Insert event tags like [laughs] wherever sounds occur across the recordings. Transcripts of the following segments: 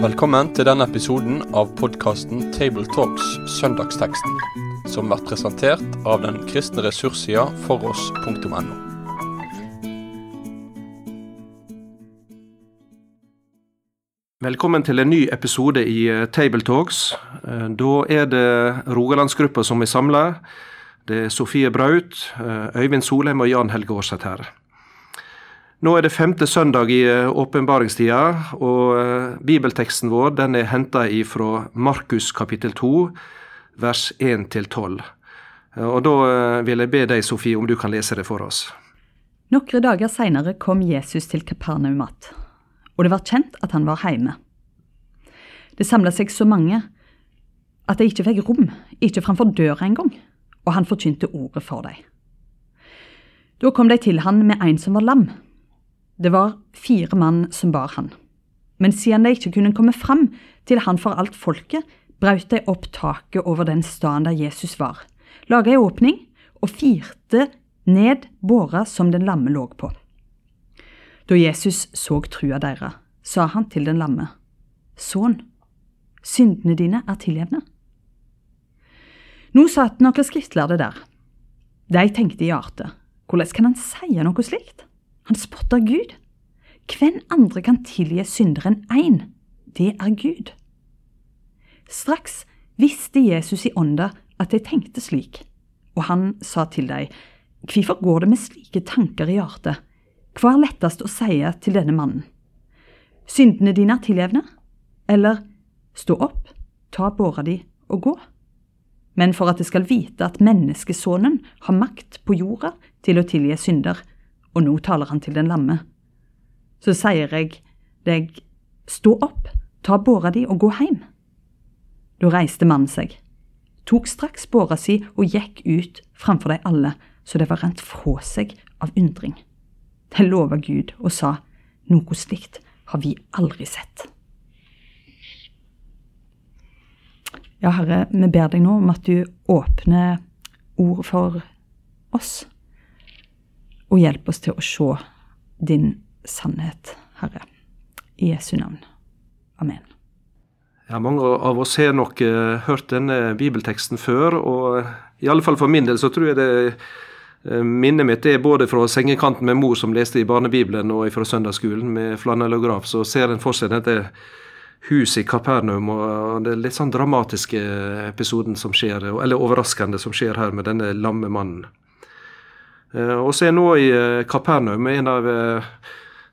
Velkommen til denne episoden av podkasten Tabletalks Søndagsteksten, som blir presentert av den kristne ressurssida foross.no. Velkommen til en ny episode i eh, Tabletalks. Eh, Da er det Rogalandsgruppa som er samla. Det er Sofie Braut, eh, Øyvind Solheim og Jan Helge Aarseth her. Nå er det femte søndag i eh, åpenbaringstida, og eh, bibelteksten vår den er henta fra Markus kapittel 2, vers 1-12. Eh, Og da vil jeg be deg, Sofie, om du kan lese det for oss. Nokre dager seinere kom Jesus til Kapernaum att, og det var kjent at han var hjemme. Det samla seg så mange at de ikke fikk rom, ikke framfor døra engang, og han forkynte ordet for dem. Da kom de til han med en som var lam. Det var fire mann som bar han. Men siden de ikke kunne komme fram til han for alt folket, brøt de opp taket over den staden der Jesus var, laga ei åpning og firte ned båra som den lamme lå på. Da Jesus så trua deres, sa han til den lamme, Sønn, syndene dine er tilgjevne. Nå satt noen skriftlærde der. De tenkte i hjertet, hvordan kan han si noe slikt? Han spotter Gud. Hvem andre kan tilgi synder enn én? Det er Gud. Straks visste Jesus i ånda at de tenkte slik, og han sa til dem, Hvorfor går det med slike tanker i hjertet? Hva er lettest å si til denne mannen? Syndene dine er tilgjevne? Eller stå opp, ta båra di og gå? Men for at det skal vite at menneskesonen har makt på jorda til å tilgi synder, og nå taler han til den lamme, så sier jeg deg, stå opp, ta båra di og gå heim. Da reiste mannen seg, tok straks båra si og gikk ut framfor de alle, så det var rent fra seg av undring. De lova Gud og sa, noe slikt har vi aldri sett. Ja, Herre, vi ber deg nå om at du åpner ord for oss, og hjelp oss til å se din sannhet, Herre. I Jesu navn. Amen. Ja, Mange av oss har nok uh, hørt denne bibelteksten før, og i alle fall for min del så tror jeg det eh, minnet mitt er både fra sengekanten med mor som leste i barnebibelen, og fra søndagsskolen med flanellograf. Så ser en for seg dette huset i Kapernaum og det litt sånn dramatiske episoden som skjer, eller overraskende som skjer her med denne lamme mannen. Eh, Og så er nå i eh, Kapernaum en av eh,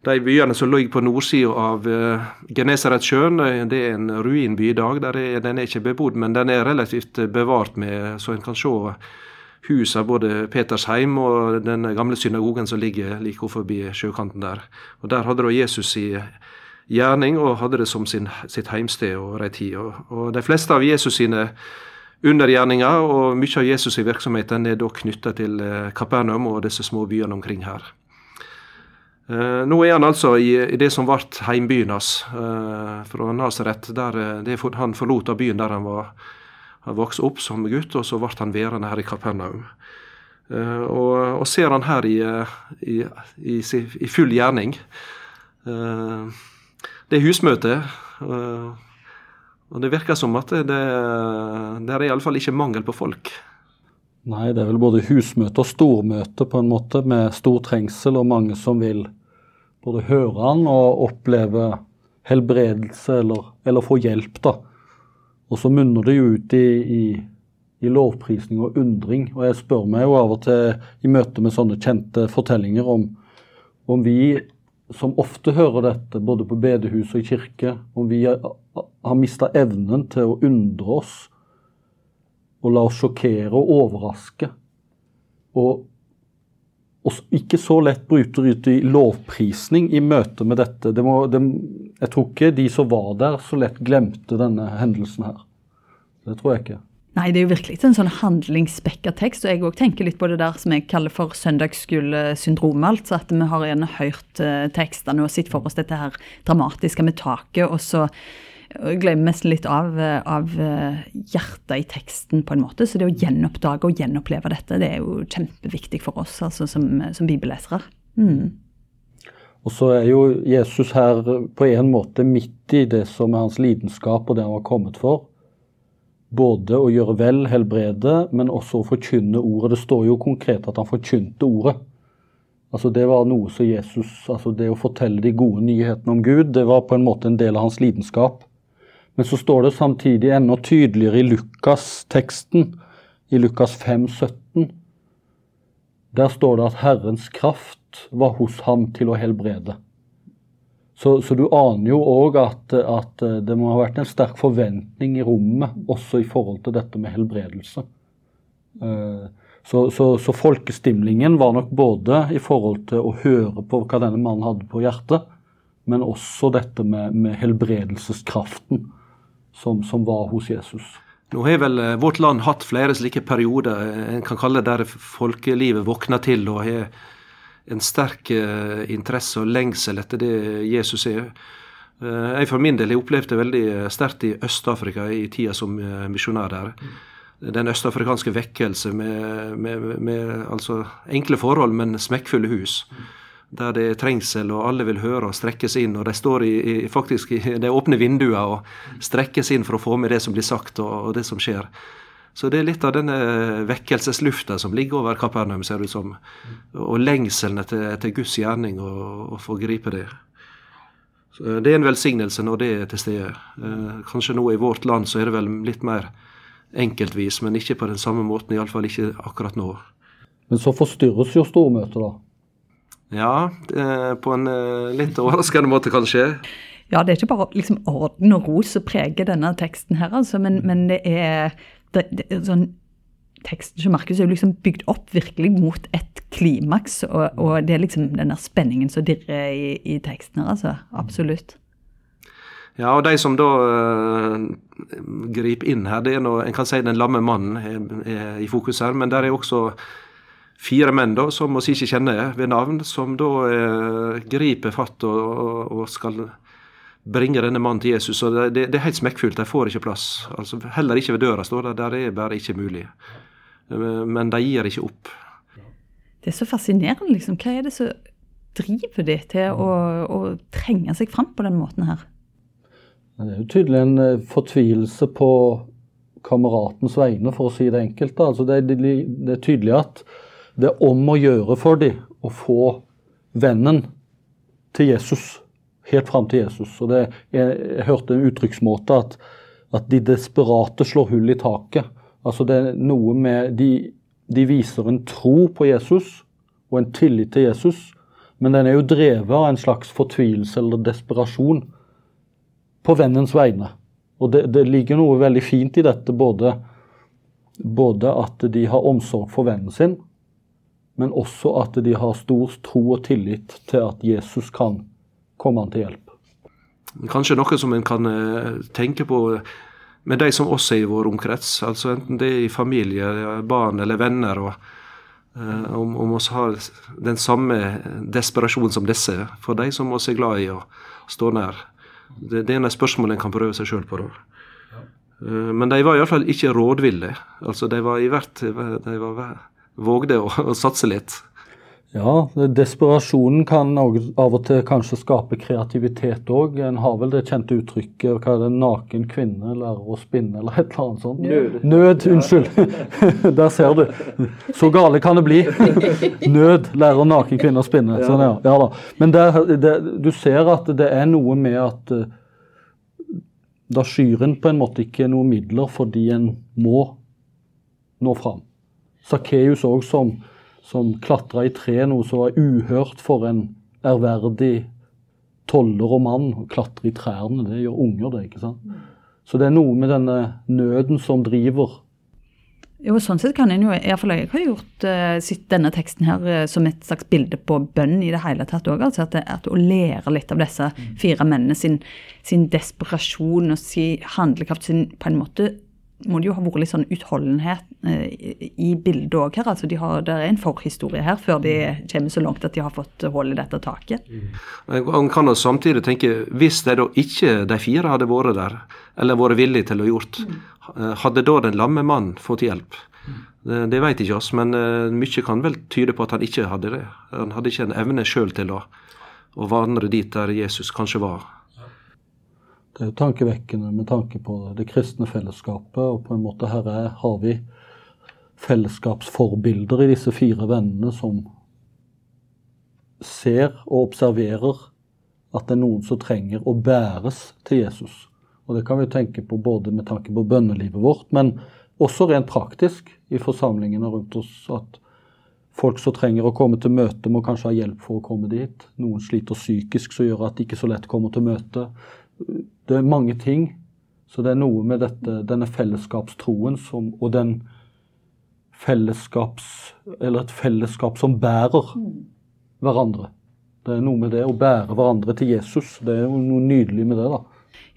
de byene som ligger på nordsida av eh, Genesaretsjøen. Eh, Det er en ruinby i dag. Er, den er ikke bebodd, men den er relativt eh, bevart, med, så en kan se hus av både Petersheim og den gamle synagogen som ligger like forbi sjøkanten der. Og Der hadde da Jesus i gjerning og hadde det som sin, sitt heimsted og ei tid. Og, og de fleste av Jesus sine undergjerninger og mye av Jesus' i virksomheten er da knytta til eh, Kapernaum og disse små byene omkring her. Eh, Nå er han altså i, i det som ble heimbyen hans, eh, fra Nasaret. Han forlot av byen der han var han vokste opp som gutt, og så ble han værende her i Kapernaum. Og, og ser han her i, i, i, full gjerning. Eh, det er husmøte, eh, og det virker som at det, det er iallfall ikke mangel på folk. Nei, det er vel både husmøte og stormøte på en måte, med stor trengsel og mange som vil både høre han og oppleve helbredelse eller, eller få hjelp, da. Og så munner det jo ut i, i, i lovprisning og undring. Og jeg spør meg jo av og til i møte med sånne kjente fortellinger om, om vi som ofte hører dette, både på bedehus og i kirke, om vi har, mista evnen til å undre oss og la oss sjokkere og overraske. Og, og ikke så lett bryter ut i lovprisning i møte med dette. Det må, det, jeg tror ikke de som var der, så lett glemte denne hendelsen her. Det tror jeg ikke. Nei, det er jo virkelig en sånn handlingsspekka tekst, og jeg òg tenker litt på det der som jeg kaller for søndagsskolesyndromet. Altså at vi har gjerne hørt eh, tekstene og sett for oss dette her dramatiske med taket, og så glemmer vi nesten litt av, eh, av eh, hjertet i teksten, på en måte. Så det å gjenoppdage og gjenoppleve dette, det er jo kjempeviktig for oss altså som, som bibellesere. Mm. Og så er jo Jesus her på en måte midt i det som er hans lidenskap og det han var kommet for. Både å gjøre vel, helbrede, men også å forkynne ordet. Det står jo konkret at han forkynte ordet. Altså Det var noe som Jesus altså Det å fortelle de gode nyhetene om Gud, det var på en måte en del av hans lidenskap. Men så står det samtidig enda tydeligere i Lukas-teksten, i Lukas 5, 17. Der står det at Herrens kraft var hos ham til å helbrede. Så, så, du aner jo òg at, at, det må ha vært en sterk forventning i rommet også i forhold til dette med helbredelse. Uh, så, så, så, folkestimlingen var nok både i forhold til å høre på hva denne mannen hadde på hjertet, men også dette med, med helbredelseskraften som, som, var hos Jesus. Nå har vel eh, vårt land hatt flere slike perioder eh, en kan kalle det der folkelivet våkner til og har en sterk eh, interesse og lengsel etter det Jesus er. Jeg for min del har opplevd det veldig sterkt i Øst-Afrika i tida som misjonær der den østafrikanske vekkelse med, med, med, altså enkle forhold, men smekkfulle hus. Der det er trengsel, og alle vil høre og strekkes inn. Og de står i, i, faktisk i de åpne vinduene og strekkes inn for å få med det som blir sagt og, og det som skjer. Så det er litt av denne vekkelseslufta som ligger over Kapernaum, ser det ut som. Og lengselen etter, etter Guds gjerning og å få gripe det. Så det er en velsignelse når det er til stede. Eh, kanskje nå i vårt land så er det vel litt mer enkeltvis, men ikke på den samme måten. Iallfall ikke akkurat nå. Men så forstyrres jo stormøtet, da? Ja, på en eh, litt overraskende måte, kanskje. Ja, det er ikke bare liksom orden og ro som preger denne teksten her, altså, men, men det er det, det, sånn Teksten som Markus er jo liksom bygd opp virkelig mot et klimaks, og, og det er liksom den der spenningen som dirrer i, i teksten her, altså. Absolutt. Ja, og de som da uh, griper inn her, det er nå, en kan si den lamme mannen er, er i fokus her, men der er også fire menn da, som vi ikke kjenner ved navn, som da uh, griper fatt og, og, og, skal bringe denne mannen til Jesus. og det, det, det, er helt smekkfullt, de får ikke plass. Altså, heller ikke ved døra står det, der er bare ikke mulig. Men de gir ikke opp. Det er så fascinerende, liksom. Hva er det som driver de til å, å trenge seg fram på den måten her? Det er jo tydelig en eh, fortvilelse på kameratens vegne, for å si det enkelt. Altså det, det, det, er tydelig at det er om å gjøre for dem å få vennen til Jesus. Helt fram til Jesus. Og det, jeg, jeg hørte en uttrykksmåte at, at de desperate slår hull i taket. Altså det er noe med de, de viser en tro på Jesus og en tillit til Jesus, men den er jo drevet av en slags fortvilelse eller desperasjon på vennens vegne. Og det, det, ligger noe veldig fint i dette, både, både, at de har omsorg for vennen sin, men også at de har stor tro og tillit til at Jesus kan komme han til hjelp. Kanskje noe som en kan eh, tenke på med de som også er i vår omkrets, altså enten det er i familie, barn eller venner. og eh, om, om vi har den samme desperasjonen som disse, for de som vi er glad i å stå nær. Det, det er et spørsmål en kan prøve seg sjøl på. da. Eh, men de var iallfall ikke rådville. Altså, de var i hvert De var, vågde å, å satse litt. Ja, desperasjonen kan av og til kanskje skape kreativitet òg. En har vel det kjente uttrykket hva er det, 'naken kvinne lærer å spinne', eller et eller annet sånt. Nød. Nød, unnskyld. [laughs] Der ser du. Så gale kan det bli. [laughs] Nød lærer naken kvinne å spinne. Sånn, ja. ja da. Men der, det, du ser at det er noe med at uh, da skyr en på en måte ikke noen midler fordi en må nå fram. Sakkeus òg som som klatra i tre, noe som var uhørt for en ærverdig toller og mann. Å klatre i trærne, det gjør unger, det. ikke sant? Så det er noe med denne nøden som driver. Jo, sånn sett kan en jo, iallfall jeg har gjort uh, denne teksten her uh, som et slags bilde på bønn i det hele tatt òg. Altså at, at, å lære litt av disse fire mennene sin, sin desperasjon og sin handlekraft sin på en måte må det jo ha vært litt sånn utholdenhet eh, i bildet òg her. altså de har, Det er en forhistorie her før de kommer så langt at de har fått hull i dette taket. Man kan jo samtidig tenke, hvis de da ikke de fire hadde vært der, eller vært villige til å gjort, mm. hadde da den lamme mannen fått hjelp? Det, det vet ikke oss, men uh, mye kan vel tyde på at han ikke hadde det. Han hadde ikke en evne sjøl til å, å vandre dit der Jesus kanskje var. Det er jo tankevekkende med tanke på det kristne fellesskapet. Og på en måte her er, har vi fellesskapsforbilder i disse fire vennene som ser og observerer at det er noen som trenger å bæres til Jesus. Og det kan vi tenke på både med tanke på bønnelivet vårt, men også rent praktisk i forsamlingene rundt oss. At folk som trenger å komme til møte, må kanskje ha hjelp for å komme dit. Noen sliter psykisk som gjør at de ikke så lett kommer til møte. Det er mange ting. Så det er noe med dette, denne fellesskapstroen som, og den fellesskaps Eller et fellesskap som bærer hverandre. Det er noe med det å bære hverandre til Jesus. Det er noe nydelig med det. da.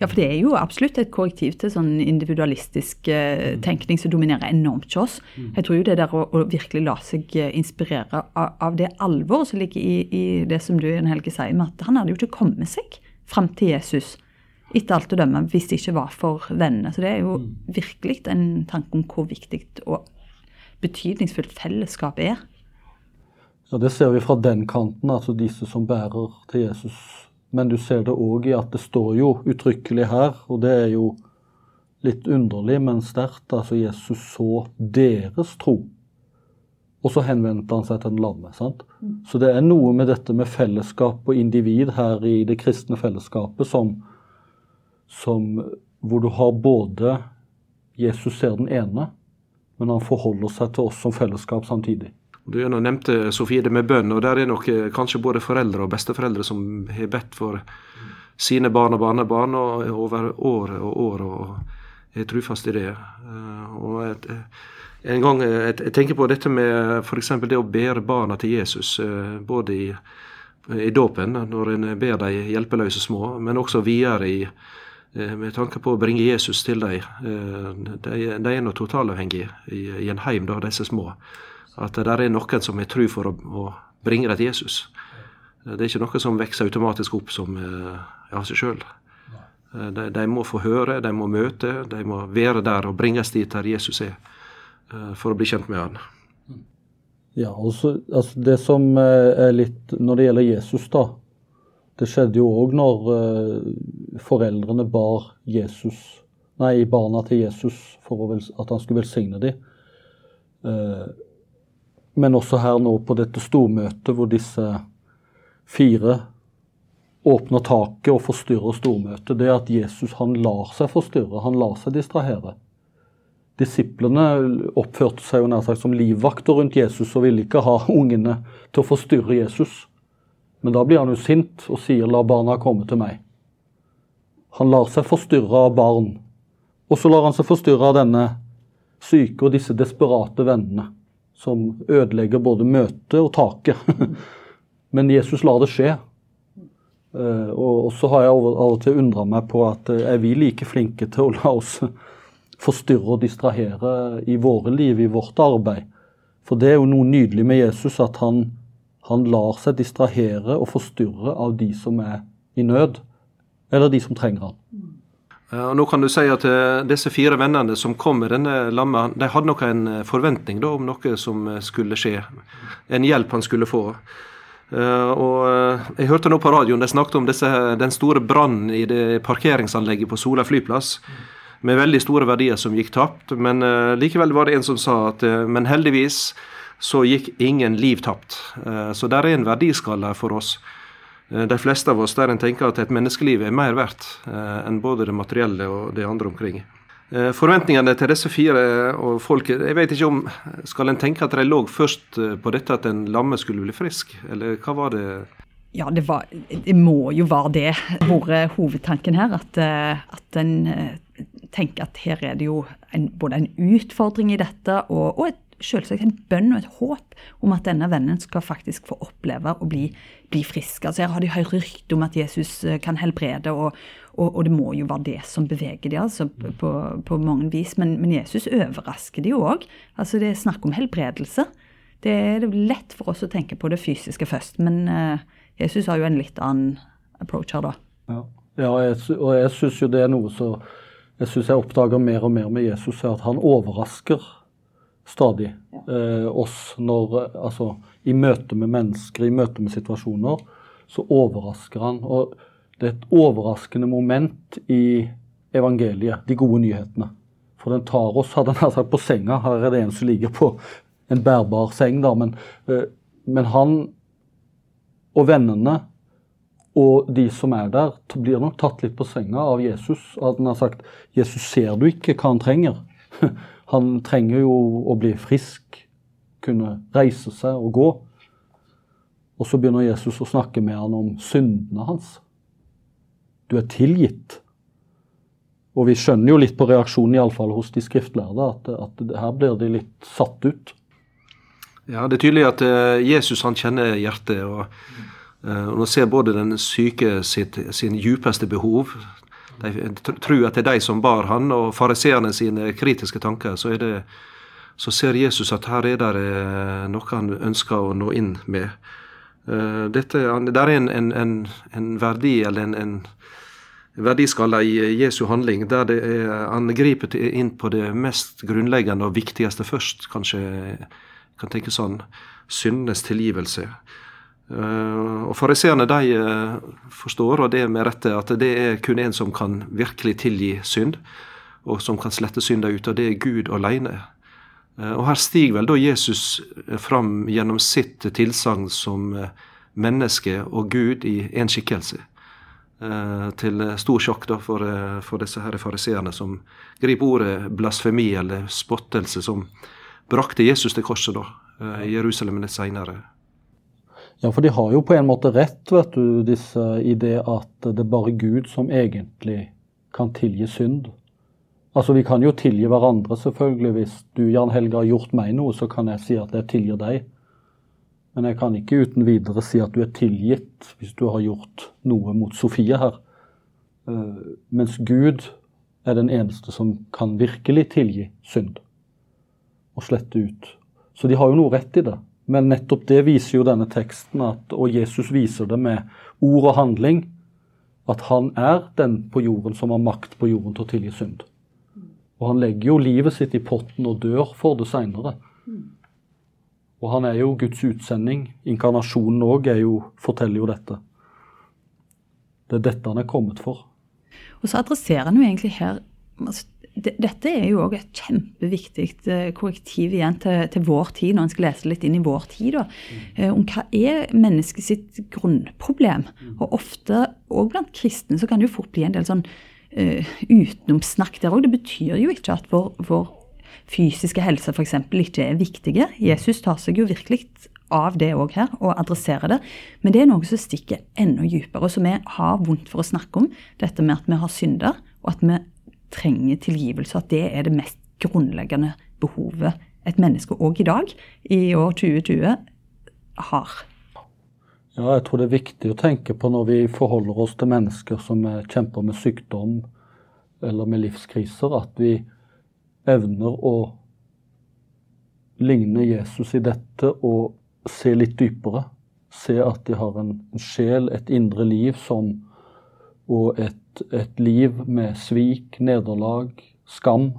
Ja, for det er jo absolutt et korrektiv til sånn individualistisk eh, tenkning som dominerer enormt hos oss. Jeg tror jo det der å, å virkelig la seg eh, inspirere av, av det alvoret som ligger i, i, det som du Helge sier, med at han hadde jo ikke kommet seg fram til Jesus etter alt å dømme hvis det ikke var for vennene. Så det er jo virkelig en tanke om hvor viktig og betydningsfullt fellesskap er. Ja, Det ser vi fra den kanten, altså disse som bærer til Jesus. Men du ser det òg i at det står jo uttrykkelig her, og det er jo litt underlig, men sterkt. Altså Jesus så deres tro. Og så henvendte han seg til den lamme. sant? Så det er noe med dette med fellesskap og individ her i det kristne fellesskapet som, som hvor du har både Jesus ser den ene, men han forholder seg til oss som fellesskap samtidig. Du nevnte Sofie det med bønn, og der er nok eh, kanskje både foreldre og besteforeldre som har bedt for sine barn og barnebarn og over år og år, og er trufast i det. Eh, og et, en gang, Jeg tenker på dette med f.eks. det å bære barna til Jesus, eh, både i, i dåpen, når en ber de hjelpeløse små, men også videre i med tanke på å bringe Jesus til dem. De, de er nå totalavhengige i, i en heim, da, disse små at det er noen som har tru for å, å bringe dem til Jesus. Det er ikke noe som vokser automatisk opp som eh, av seg sjøl. De, de, må få høre, de må møte, de må være der og bringes dit der Jesus er, eh, for å bli kjent med han. Ja, også, altså Det som eh, er litt Når det gjelder Jesus, da. Det skjedde jo òg når foreldrene bar Jesus, nei, barna til Jesus for at han skulle velsigne dem. Men også her nå på dette stormøtet hvor disse fire åpner taket og forstyrrer stormøtet, det er at Jesus han lar seg forstyrre, han lar seg distrahere. Disiplene oppførte seg jo nær sagt som livvakter rundt Jesus og ville ikke ha [laughs] ungene til å forstyrre Jesus. Men da blir han jo sint og sier 'la barna komme til meg'. Han lar seg forstyrre av barn. Og så lar han seg forstyrre av denne syke og disse desperate vennene som ødelegger både møtet og taket. [laughs] Men Jesus lar det skje. Eh, og så har jeg av og til undra meg på at eh, er vi like flinke til å la oss [laughs] forstyrre og distrahere i våre liv, i vårt arbeid? For det er jo noe nydelig med Jesus, at han, han lar seg distrahere og forstyrre av de som er i nød, eller de som trenger han. Eh, og nå kan du si at eh, Disse fire vennene som kom med denne lamma, de hadde nok en eh, forventning da, om noe som skulle skje. En hjelp han skulle få. Og Jeg hørte nå på radioen de snakket om disse, den store brannen i det parkeringsanlegget på Sola flyplass. Med veldig store verdier som gikk tapt. Men likevel var det en som sa at men heldigvis så gikk ingen liv tapt. Så der er en verdiskala for oss. Eh, de fleste av oss der en tenker at et menneskeliv er mer verdt eh, enn både det materielle og det andre omkring. Eh, forventningene til disse fire og folket Jeg vet ikke om Skal en tenke at de lå først på dette at en lamme skulle bli frisk, eller hva var det? Ja, det, var, det må jo være det. Vært hovedtanken her. At, at en tenker at her er det jo en, både en utfordring i dette og, og et selvsagt en bønn og et håp om at denne vennen skal faktisk få oppleve å bli, bli frisk. Altså Her har de hørt rykte om at Jesus eh, kan helbrede, og, og, og, det må jo være det som beveger de altså på, på mange vis. Men, men, Jesus overrasker de jo òg. Altså det er snakk om helbredelse. Det er lett for oss å tenke på det fysiske først, men uh, Jesus har jo en litt annen approach her, da. Ja, ja jeg, og jeg syns jo det er noe så Jeg syns jeg oppdager mer og mer med Jesus, at han overrasker stadig. Eh, oss når Altså i møte med mennesker, i møte med situasjoner, så overrasker han. Og det er et overraskende moment i evangeliet, de gode nyhetene. For den tar oss, hadde han sagt, på senga. Her er det en som ligger på en bærbar seng, da. Men, eh, men han og vennene og de som er der, blir nok tatt litt på senga av Jesus. At han har sagt 'Jesus, ser du ikke hva han trenger?' [laughs] Han trenger jo å bli frisk, kunne reise seg og gå. Og så begynner Jesus å snakke med han om syndene hans. Du er tilgitt. Og vi skjønner jo litt på reaksjonen, iallfall hos de skriftlærde, at, at her blir de litt satt ut. Ja, Det er tydelig at uh, Jesus han kjenner hjertet. og og Når ser både den syke sitt, sin djupeste behov De tror at det er de som bar han, og fariseerne sine kritiske tanker. Så, det, så, ser Jesus at her er det uh, noe han ønsker å nå inn med. Dette, der er en, en, en, en verdi, eller en, en verdiskala i Jesu handling, der det er, han griper inn på det mest grunnleggende og viktigste først, kanskje kan tenke sånn, syndenes tilgivelse. Uh, og Fariseerne de uh, forstår, og det med rette, at det er kun en som kan virkelig tilgi synd, og som kan slette synder ut, og det er Gud alene. Uh, og Her stiger vel da Jesus fram gjennom sitt tilsagn som menneske og Gud i én skikkelse. Til stor sjokk da for, for disse her fariseerne, som griper ordet blasfemi eller spottelse som brakte Jesus til korset da, eh, i Jerusalem litt seinere. Ja, for de har jo på en måte rett, vet du, disse, i det at det er bare Gud som egentlig kan tilgi synd. Altså, Vi kan jo tilgi hverandre, selvfølgelig. Hvis du, Jan Helge, har gjort meg noe, så kan jeg si at jeg tilgir deg. Men jeg kan ikke uten videre si at du er tilgitt hvis du har gjort noe mot Sofie her. Uh, mens Gud er den eneste som kan virkelig tilgi synd og slette ut. Så de har jo noe rett i det. Men nettopp det viser jo denne teksten, at, og Jesus viser det med ord og handling, at han er den på jorden som har makt på jorden til å tilgi synd. Og han legger jo livet sitt i potten og dør for det seinere. Og han er jo Guds utsending. Inkarnasjonen òg forteller jo dette. Det er dette han er kommet for. Og så adresserer han jo egentlig her altså, dette er jo òg et kjempeviktig eh, korrektiv igjen til, til, vår tid, når en skal lese litt inn i vår tid. Da, mm. om hva er mennesket sitt grunnproblem. Mm. Og ofte, òg blant kristne, så kan det jo fort bli en del sånn uh, utenomsnakk der òg. Det betyr jo ikke at vår, vår fysiske helse f.eks. ikke er viktige. Jesus tar seg jo virkelig av det òg her, og adresserer det. Men det er noe som stikker enda dypere, og som vi har vondt for å snakke om. Dette med at vi har synder, og at vi trenger tilgivelse. At det er det mest grunnleggende behovet et menneske òg i dag, i år 2020, har. Ja, jeg tror det er viktig å tenke på når vi forholder oss til mennesker som kjemper med sykdom eller med livskriser, at vi evner å ligne Jesus i dette og se litt dypere. Se at de har en, sjel, et indre liv, som, og et et liv med svik, nederlag, skam,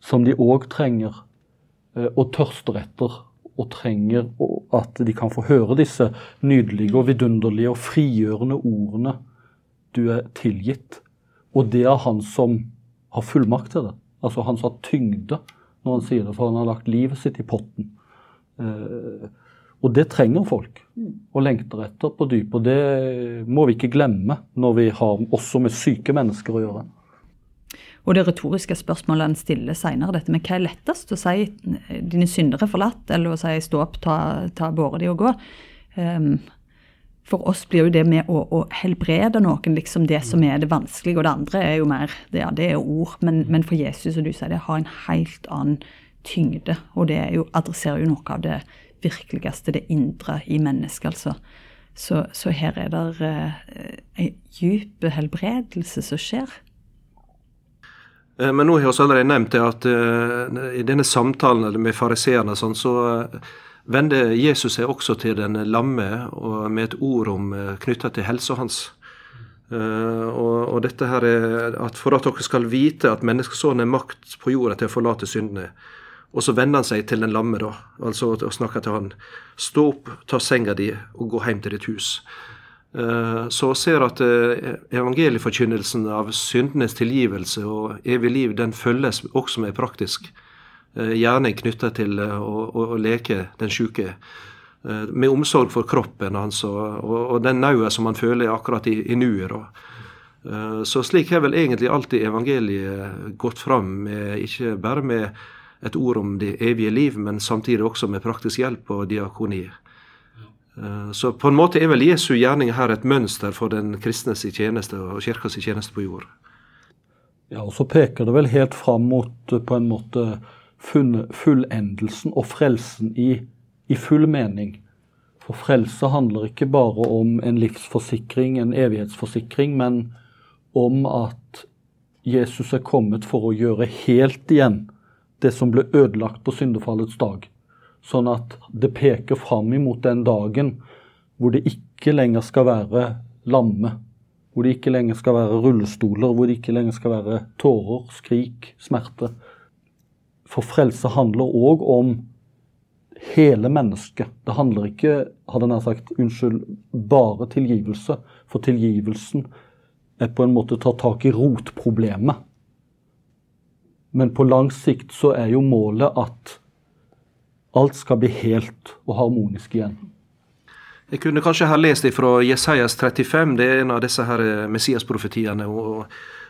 som de òg trenger eh, og tørster etter. Og trenger at de kan få høre disse nydelige og vidunderlige og frigjørende ordene. Du er tilgitt. Og det er han som har fullmakt til det. Altså han som har tyngde når han sier det, for han har lagt livet sitt i potten. Og det trenger folk og lengter etter på dypet. Og det må vi ikke glemme når vi har også med syke mennesker å gjøre. Og det retoriske spørsmålet han stiller seinere, dette med hva er lettest? Å si 'dine syndere er forlatt', eller å si 'stå opp, ta, ta båre de og gå'? Um, for oss blir jo det med å, å, helbrede noen liksom det som er det vanskelige, og det andre er jo mer det, ja, det er ord. Men, men, for Jesus, og du sier, det har en helt annen tyngde, og det jo, adresserer jo noe av det virkeligste, det indre i mennesket, altså. Så, så her er det eh, en dyp helbredelse som skjer. Eh, men nå har vi allerede nevnt det at uh, i denne samtalen med fariseerne sånn, så uh, vender Jesus seg også til den lamme og med et ord om uh, knytta til helsa hans. Og, og, dette her er at For at dere skal vite at menneskesønnen er makt på jorda til å forlate syndene. Og så vender han seg til den lamme, da, altså og snakker til han. Stå opp, ta senga di og gå hjem til ditt hus. Eh, så ser at eh, evangelieforkynnelsen av syndenes tilgivelse og evig liv, den følges også med praktisk gjerning knytta til å, å, å, leke den syke. Med omsorg for kroppen hans og, og, og den naua som han føler akkurat i, i nuet. Så slik har vel egentlig alltid evangeliet gått fram, ikke bare med et ord om det evige liv, men samtidig også med praktisk hjelp og diakoni. Eh, så på en måte er vel Jesu gjerning her et mønster for den kristnes tjeneste og kirkas tjeneste på jord. Ja, og så peker det vel helt fram mot eh, på en måte fullendelsen og frelsen i, i full mening. For frelse handler ikke bare om en livsforsikring, en evighetsforsikring, men om at Jesus er kommet for å gjøre helt igjen det som ble ødelagt på syndefallets dag. Sånn at det peker fram imot den dagen hvor det ikke lenger skal være lamme. Hvor det ikke lenger skal være rullestoler, hvor det ikke lenger skal være tårer, skrik, smerte. For frelse handler òg om hele mennesket. Det handler ikke hadde jeg sagt, unnskyld, bare tilgivelse. For tilgivelsen er på en måte ta tak i rotproblemet. Men på lang sikt så er jo målet at alt skal bli helt og harmonisk igjen. Jeg kunne kanskje ha lest fra Jesajas 35, det er en av disse her eh, Messias-profetiene.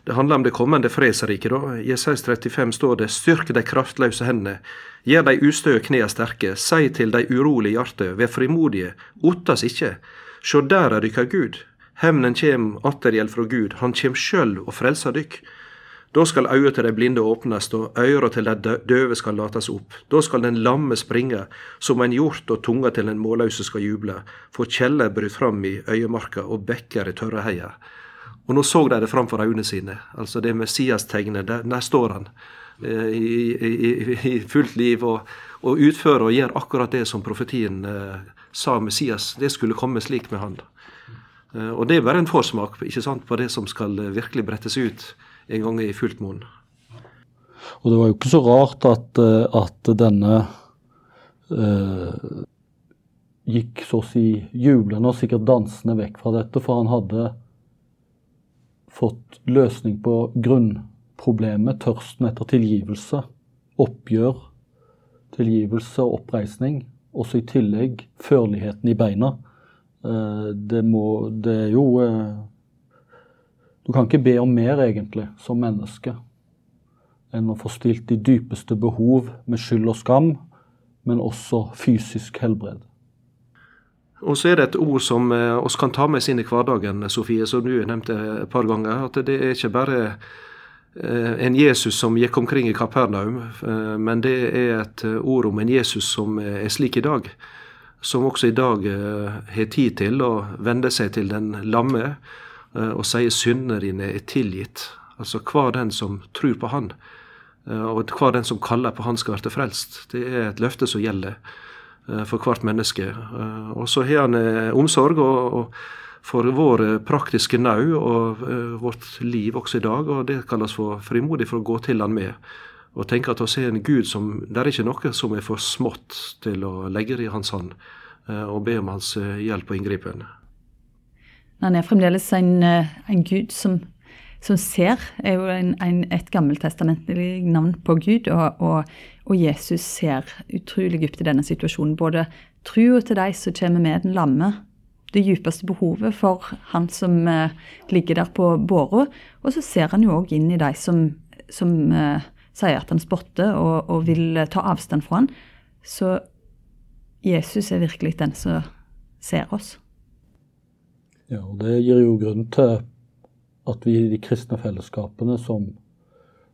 Det handler om det kommende fredsriket. Jesajas 35 står det:" Styrk de kraftløse hendene, gjør de ustø knea sterke, si til de urolige hjerte, vær frimodige, ottas ikke. Sjå der er dykka Gud. Hemnen kjem attergjeld fra Gud, han kjem sjøl og frelser dykk. Da skal øyet til de blinde åpnes, og øyra til de døve skal lates opp. Da skal den lamme springe som en hjort, og tunga til den målløse skal juble. For kjeller bryt fram i øyemarka, og bekker i tørre heier. Og nå så de det framfor øynene sine. Altså det Messias-tegnet, der, der, står han eh, i, i, i, fullt liv og, og, utfører og gjør akkurat det som profetien eh, sa Messias. Det skulle komme slik med han. Eh, og det er bare en forsmak ikke sant, på det som skal eh, virkelig brettes ut en gang i fullt monn. Og det var jo ikke så rart at, eh, at denne eh, gikk så å si jublende og sikkert dansende vekk fra dette, for han hadde fått løsning på grunnproblemet, tørsten etter tilgivelse, oppgjør, tilgivelse og oppreisning. Også i tillegg førligheten i beina. Eh, det, må, det er jo eh, du kan ikke be om mer, egentlig, som menneske, enn å få stilt de dypeste behov med skyld og skam, men også fysisk helbred. Og så er det et ord som eh, oss kan ta med oss inn i hverdagen, Sofie, som du nevnte et par ganger. At det er ikke bare eh, en Jesus som gikk omkring i Kapernaum, eh, men det er et ord om en Jesus som er slik i dag. Som også i dag har tid til å vende seg til den lamme og sier syndene dine er tilgitt. Altså hver den som tror på Han, eh, og hver den som kaller på Han skal bli frelst. Det er et løfte som gjelder eh, for hvert menneske. Og så har han omsorg for vår praktiske nau og vårt liv også i dag, og det kalles for frimodig for å gå til Han med. Og tenke at å se en Gud som Det er ikke noe som er for smått til å legge det i hans hånd, og be om hans hjelp og inngripen. Han er fremdeles en, eh, en gud som, som, ser, er jo en, en, et gammeltestamentlig navn på Gud. Og, og, og, Jesus ser utrolig dypt i denne situasjonen. Både trua til de som kommer med den lamme, det djupeste behovet for han som uh, ligger der på båra. Og så ser han jo òg inn i de som, som uh, sier at han spotter og, og vil uh, ta avstand fra han. Så Jesus er virkelig den som ser oss. Ja, og Det gir jo grunn til at vi i de kristne fellesskapene som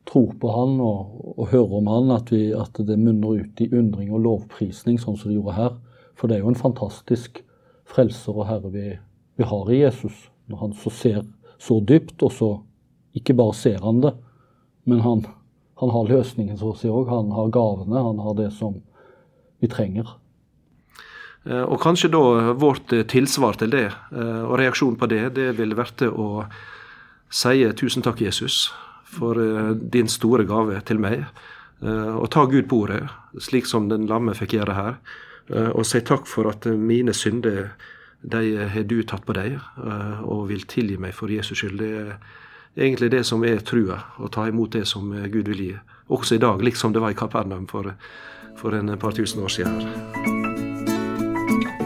tror på Han og, og hører om Han, at, vi, at, det munner ut i undring og lovprisning, sånn som det gjorde her. For det er jo en fantastisk frelser og herre vi, vi har i Jesus. Når han så ser så dypt, og så ikke bare ser han det, men han, han har løsningen, så å si òg. Han har gavene, han har det som vi trenger. Eh, og kanskje da vårt eh, tilsvar til det, eh, og reaksjon på det, det ville vært å si tusen takk, Jesus, for din store gave til meg. og ta Gud på ordet, slik som den lamme fikk gjøre her. Og si takk for at mine synder de har du tatt på deg, og vil tilgi meg for Jesus skyld. Det er egentlig det som er trua, å ta imot det som Gud vil gi. Også i dag, liksom det var i Kapernaum for, for en par tusen år siden.